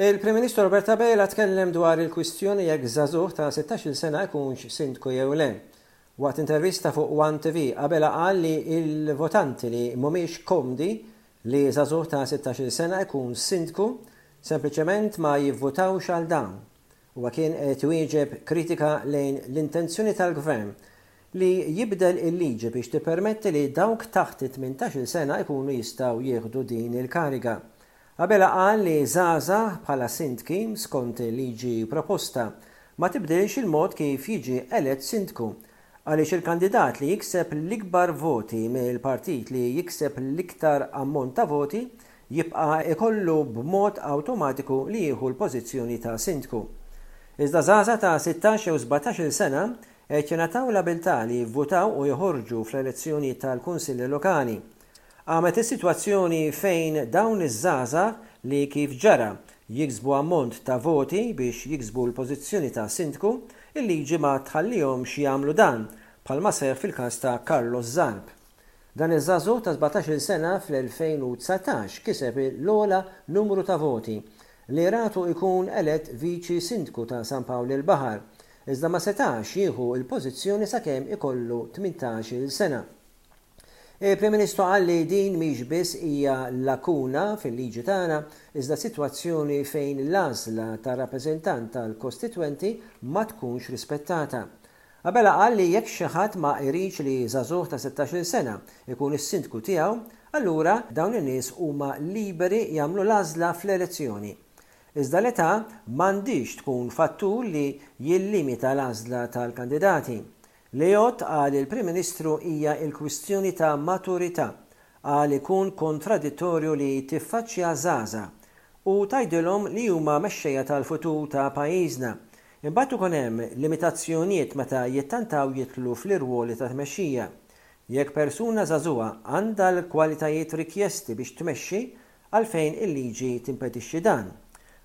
Il-Prim Ministru Robert Abela tkellem dwar il-kwistjoni jekk żagħżugħ ta' 16-il sena jkunx Sindku jew le. Waqt intervista fuq one TV, Abela qal li l-votanti li mhumiex komdi li żagħżugħ ta' 16-il sena jkun Sindku sempliċement ma jivvutawx għal dan. Huwa kien qed iwieġeb kritika lejn l-intenzjoni tal-Gvern li jibdel il-liġi biex tippermetti li dawk taħt it-tmintax-il sena jkunu jistgħu jieħdu din il-kariga. Abela qal li żgħażagħ bħala sindki, skont il-liġi proposta, ma tibdilx il-mod kif jiġi elett sindku għaliex il-kandidat li jikseb l-ikbar voti mill-partit li jikseb l-iktar ammont ta' voti jibqa' jkollu b'mod awtomatiku li jieħu l-pożizzjoni ta' sindku. Iżda żgħażagħ ta' sittax jew sbatax-il sena Qed jingħataw l-abiltà li jivvutaw u joħorġu fl-elezzjonijiet tal-kunsilli lokali. Qamet is-sitwazzjoni fejn dawn iż-żgħażagħ li kif ġara, jiksbu ammont ta' voti biex jiksbu l-pożizzjoni ta' sindku, il-liġi ma tħallihomx jagħmlu dan, bħalma seħħ fil-każ ta' Carlos Zarb. Dan iż-żagħżugħ ta' sbatax-il sena fl-2019 kiseb l-ogħla numru ta' voti li ratu jkun elett viċi sindku ta' San Pawl il-Baħar, iżda ma setax jieħu l-pożizzjoni sakemm ikollu tmintax-il sena. Il-Prim Ministru qal li din mhix biss hija lakuna fil-liġi tagħna, iżda sitwazzjoni fejn l-għażla ta' rappreżentant tal-kostitwenti ma tkunx rispettata. Abela qal li jekk xi ħadd ma jridx li żagħżugħ ta' sittax-il sena jkun is-sindku tiegħu, allura dawn in-nies huma liberi jagħmlu l-għażla fl-elezzjoni. Iżda l-età m'għandhiex tkun fattur li jillimita l-għażla tal-kandidati. Liot għal il-Prim Ministru hija l-kwistjoni ta' maturità għal ikun kontradittorju li tiffaċċja żgħażagħ u tgħidilhom li huma mexxejja tal-futur ta' pajjiżna, imbagħad ikun hemm limitazzjonijiet meta jittantaw jidħlu fl-irwoli ta' tmexxija. Jekk persuna żagħżugħa għandha l-kwalitajiet rikjesti biex tmexxi, Għalfejn il-liġi timpedixxi dan?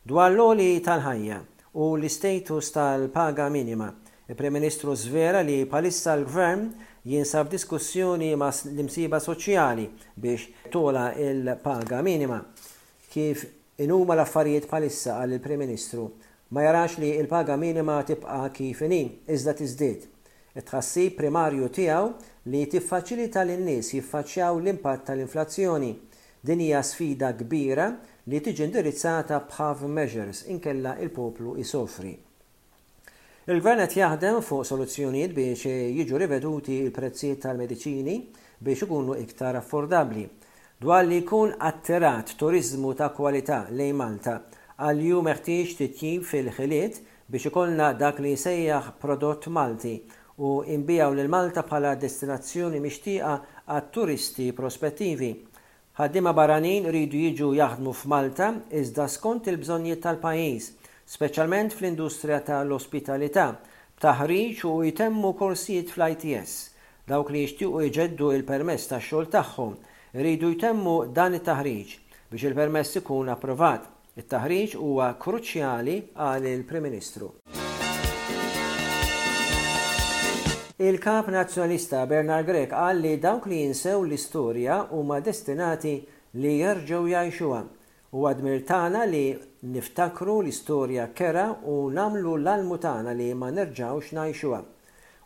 Dwar l-għoli tal-ħajja u l-istatus tal-paga minima, il-Prim Ministru żvela li bħalissa l-Gvern jinsab f'diskussjoni ma' l-imsieħba soċjali biex togħla l-paga minima. Kif inhuma l-affarijiet bħalissa, qal il-Prim Ministru, ma jarax li l-paga minima tibqa' kif inhi, iżda tiżdied. It-tħassib primarju tiegħu li tiffaċilita lin-nies jiffaċċjaw l-impatt tal-inflazzjoni Din hija sfida kbira li tiġi indirizzata b'half measures inkella il-poplu jsofri. Il-Gvern qed jaħdem fuq soluzzjonijiet biex jiġu riveduti l-prezzijiet tal-mediċini biex ikunu iktar affordabbli. Dwar li jkun attirat turiżmu ta' kwalità lejn Malta, qal li hu meħtieġ titjib fil-ħiliet biex ikollna dak li jsejjaħ prodott Malti u nbigħu lil Malta bħala destinazzjoni mixtieqa għat-turisti prospettivi. Ħaddiema barranin iridu jiġu jaħdmu f'Malta iżda skont il-bżonnijiet tal-pajjiż, speċjalment fl-industrija ta' l-ospitalità, b'taħriġ u jtemmu korsijiet fl-ITS. Dawk li jixtiequ jġeddu il-permess tax-xogħol tagħhom iridu jtemmu dan it-taħriġ biex il-permess ikun approvat. It-taħriġ huwa kruċjali, qal il-Prim Ministru. Il-Kap Nazzjonalista Bernard Grech qal li dawk li jinsew l-istorja huma destinati li jerġgħu jgħixuha. Huwa dmir tagħna li niftakru l-istorja kerha u nagħmlu l-almu tagħna li ma nerġgħux ngħixuha.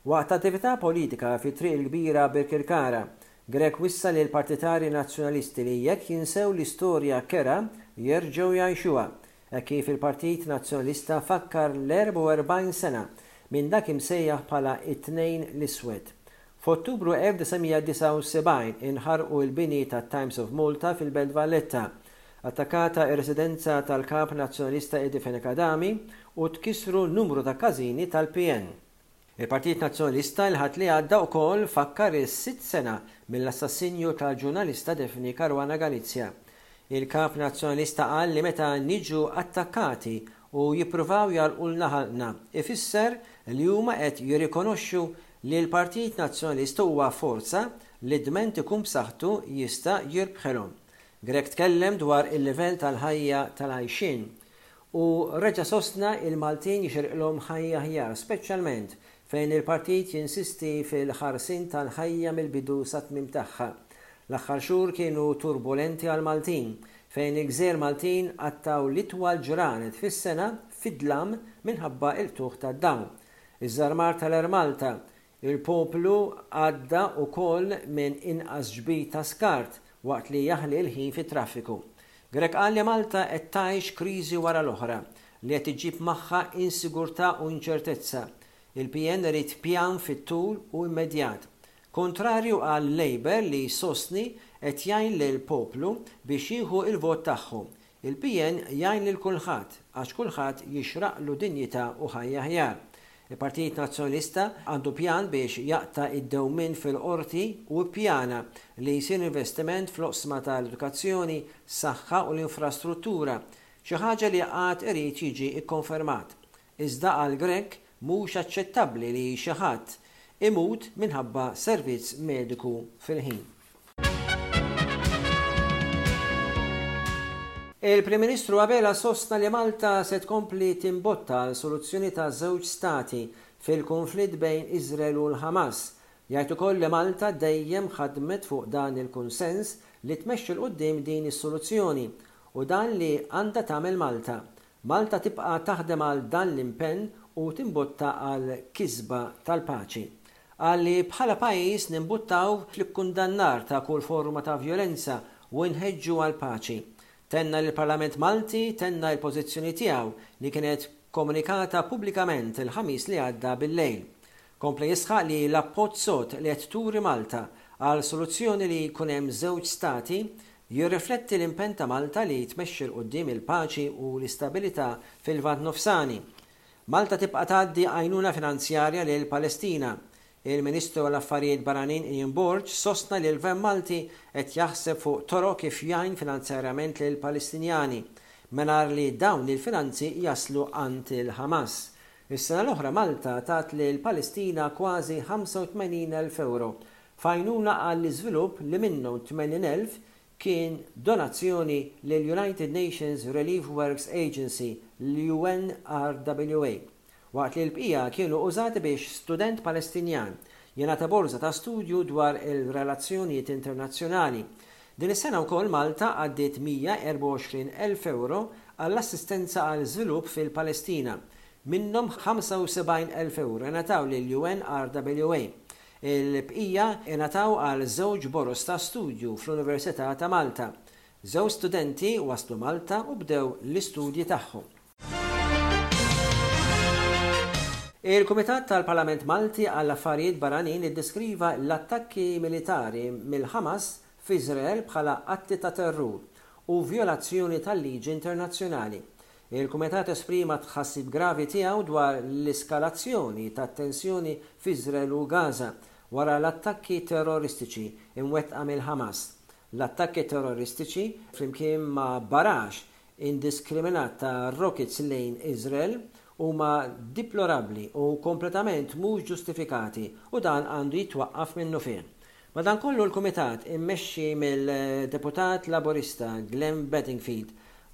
Waqt attività politika fi Triq il-Kbira Birkirkara, Grech wissa lill-partitarji Nazzjonalisti li jekk jinsew l-istorja kerha jerġgħu jgħixuha, hekk kif il-Partit Nazzjonalista fakkar l-44 sena minn dak imsejjaħ bħala t-Tnejn l-Iswed. F'Ottubru 1979 inħarqu l-bini tat-Times of Malta fil-Belt Valletta, attakata r-residenza tal-Kap Nazzjonalista Edifenech Adami u tkissru numru ta' każini tal-PN. Il-Partit Nazzjonalista l-Ħadd li għadda wkoll fakkar is-sitt sena mill-assassinju tal-ġurnalista Daphne Caruana Galizia. Il-Kap Nazzjonalista qal li meta niġu attakkati u jippruvaw jagħlqulna ħalqna ifisser li huma qed jirrikonoxxu li l-Partit Nazzjonalist huwa forza li dment ikun b'saħħtu jista' jirbħilhom. Grech tkellem dwar il-livell tal-ħajja tal-għajxien Hu reġa' sostna li l-Maltin jixirqilhom ħajja aħjar, speċjalment fejn il-Partit jinsisti fil-ħarsien tal-ħajja mill-bidu sat-tmiem tagħha. L-aħħar xhur kienu turbulenti għall-Maltin, fejn il-gżejjer Maltin qattgħu l-itwal ġranet fis-sena fid-dlam minħabba l-qtugħ tad-dawl. Iż-żarmar tal-Air Malta Il-poplu għadda wkoll minn inqas ġbid ta' skart waqt li jaħli l-ħin fit-traffiku. Grech qal li Malta qed tgħix kriżi wara l-oħra li qed iġġib magħha insigurtà u inċertezza. Il-PN irid pjan fit-tul u immedjat. Kuntrarju għal Labour li jsostni qed jgħin lill-poplu biex jieħu l-vot tagħhom, il-PN jgħin lil kulħadd għax kulħadd jixraqlu dinjità u ħajja aħjar. Il-Partit Nazzjonalista għandu pjan biex jaqta' d-dewmien fil-Qorti u ppjana li jsir investiment fl-oqsma tal-edukazzjoni, saħħa u l-infrastruttura, xi ħaġa li għad irid jiġi kkonfermat. Iżda għal Grech mhux aċċettabbli li xi ħadd imut minħabba servizz mediku fil-ħin. Il-Prim Ministru Abela sostna li Malta se tkompli timbotta għal soluzzjoni ta' żewġ stati fil-kunflitt bejn Iżrael u l-Ħamas, jgħid ukoll li Malta dejjem ħadmet fuq dan il-kunsens li tmexxi 'l quddiem din is-soluzzjoni u dan li għandha tagħmel Malta. Malta tibqa' taħdem għal dan l-impenn u timbotta għal kisba tal-paċi. Qal li bħala pajjiż nimbuttaw fl-ikkundannar ta' kull forma ta' vjolenza u nħeġġu għall-paċi. Tenna li l-Parlament Malti tenna l-pożizzjoni tiegħu li kienet komunikata pubblikament il-Ħamis li għadda bil-lejl. Kompla jisħaq li l-appoġġ sod li qed turi Malta għal soluzzjoni li jkun hemm żewġ stati jirrifletti l-impenn ta' Malta li tmexxi 'l quddiem il-paċi u l-istabilità fil-Lvant Nofsani. Malta tibqa' tgħaddi għajnuna finanzjarja lill-Palestina. Il-Ministru għall-Affarijiet Barranin Ian Borg sostna li l-Gvern Malti qed jaħseb fuq toroq kif jgħin finanzjarjament lill-Palestinjani, mingħajr li dawn il-finanzi jaslu għand il-Ħamas. Is-sena l-oħra Malta tat lill-Palestina kważi 85,000 ewro f'għajnuna għall-iżvilupp li minnhom 80,000 kien donazzjoni lill-United Nations Relief Works Agency, l-UNRWA, waqt li l-bqija kienu użati biex student Palestinjan jingħata borża ta' studju dwar il-relazzjonijiet internazzjonali. Din is-sena wkoll Malta għaddiet 124 elf ewro għall-assistenza għal żvilupp fil-Palestina, minnhom 75 elf ewro ingħataw lill-UNRWA. Il-bqija ingħataw għal żewġ boroż ta' studju fl-Università ta' Malta. Żewġ studenti waslu Malta u bdew l-istudji tagħhom. Il-Kumitat tal-Parlament Malti għall-Affarijiet Barranin iddeskriva l-attakki militari mill-Hamas f'Iżrael bħala atti ta' terrur u vjolazzjoni tal-liġi internazzjonali. Il-Kumitat esprima t-tħassib gravi tiegħu dwar l-eskalazzjoni tat-tensjoni f'Iżrael u Gaza wara l-attakki terroristiċi mwettqa mill-Ħamas. L-attakki terroristiċi, flimkien ma' baraġ indiskriminat ta' rokits lejn Iżrael, huma diplorabbli u kompletament mhux ġustifikati u dan għandu jitwaqqaf minnufih. Madankollu l-Kumitat, immexxi mill-Deputat Laburista Glenn Bedingfield,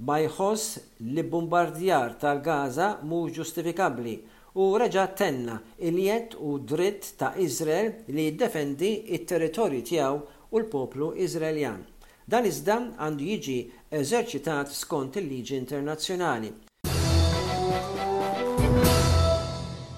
ma jħoss li bbumbardjar tal-Gaza mhux ġustifikabbli u reġa' tenna iljett u dritt ta' Iżrael li jiddefendi t-territorju tiegħu u l-poplu Iżraeljan. Dan iżda għandu jiġi eżerċitat skont il-liġi internazzjonali.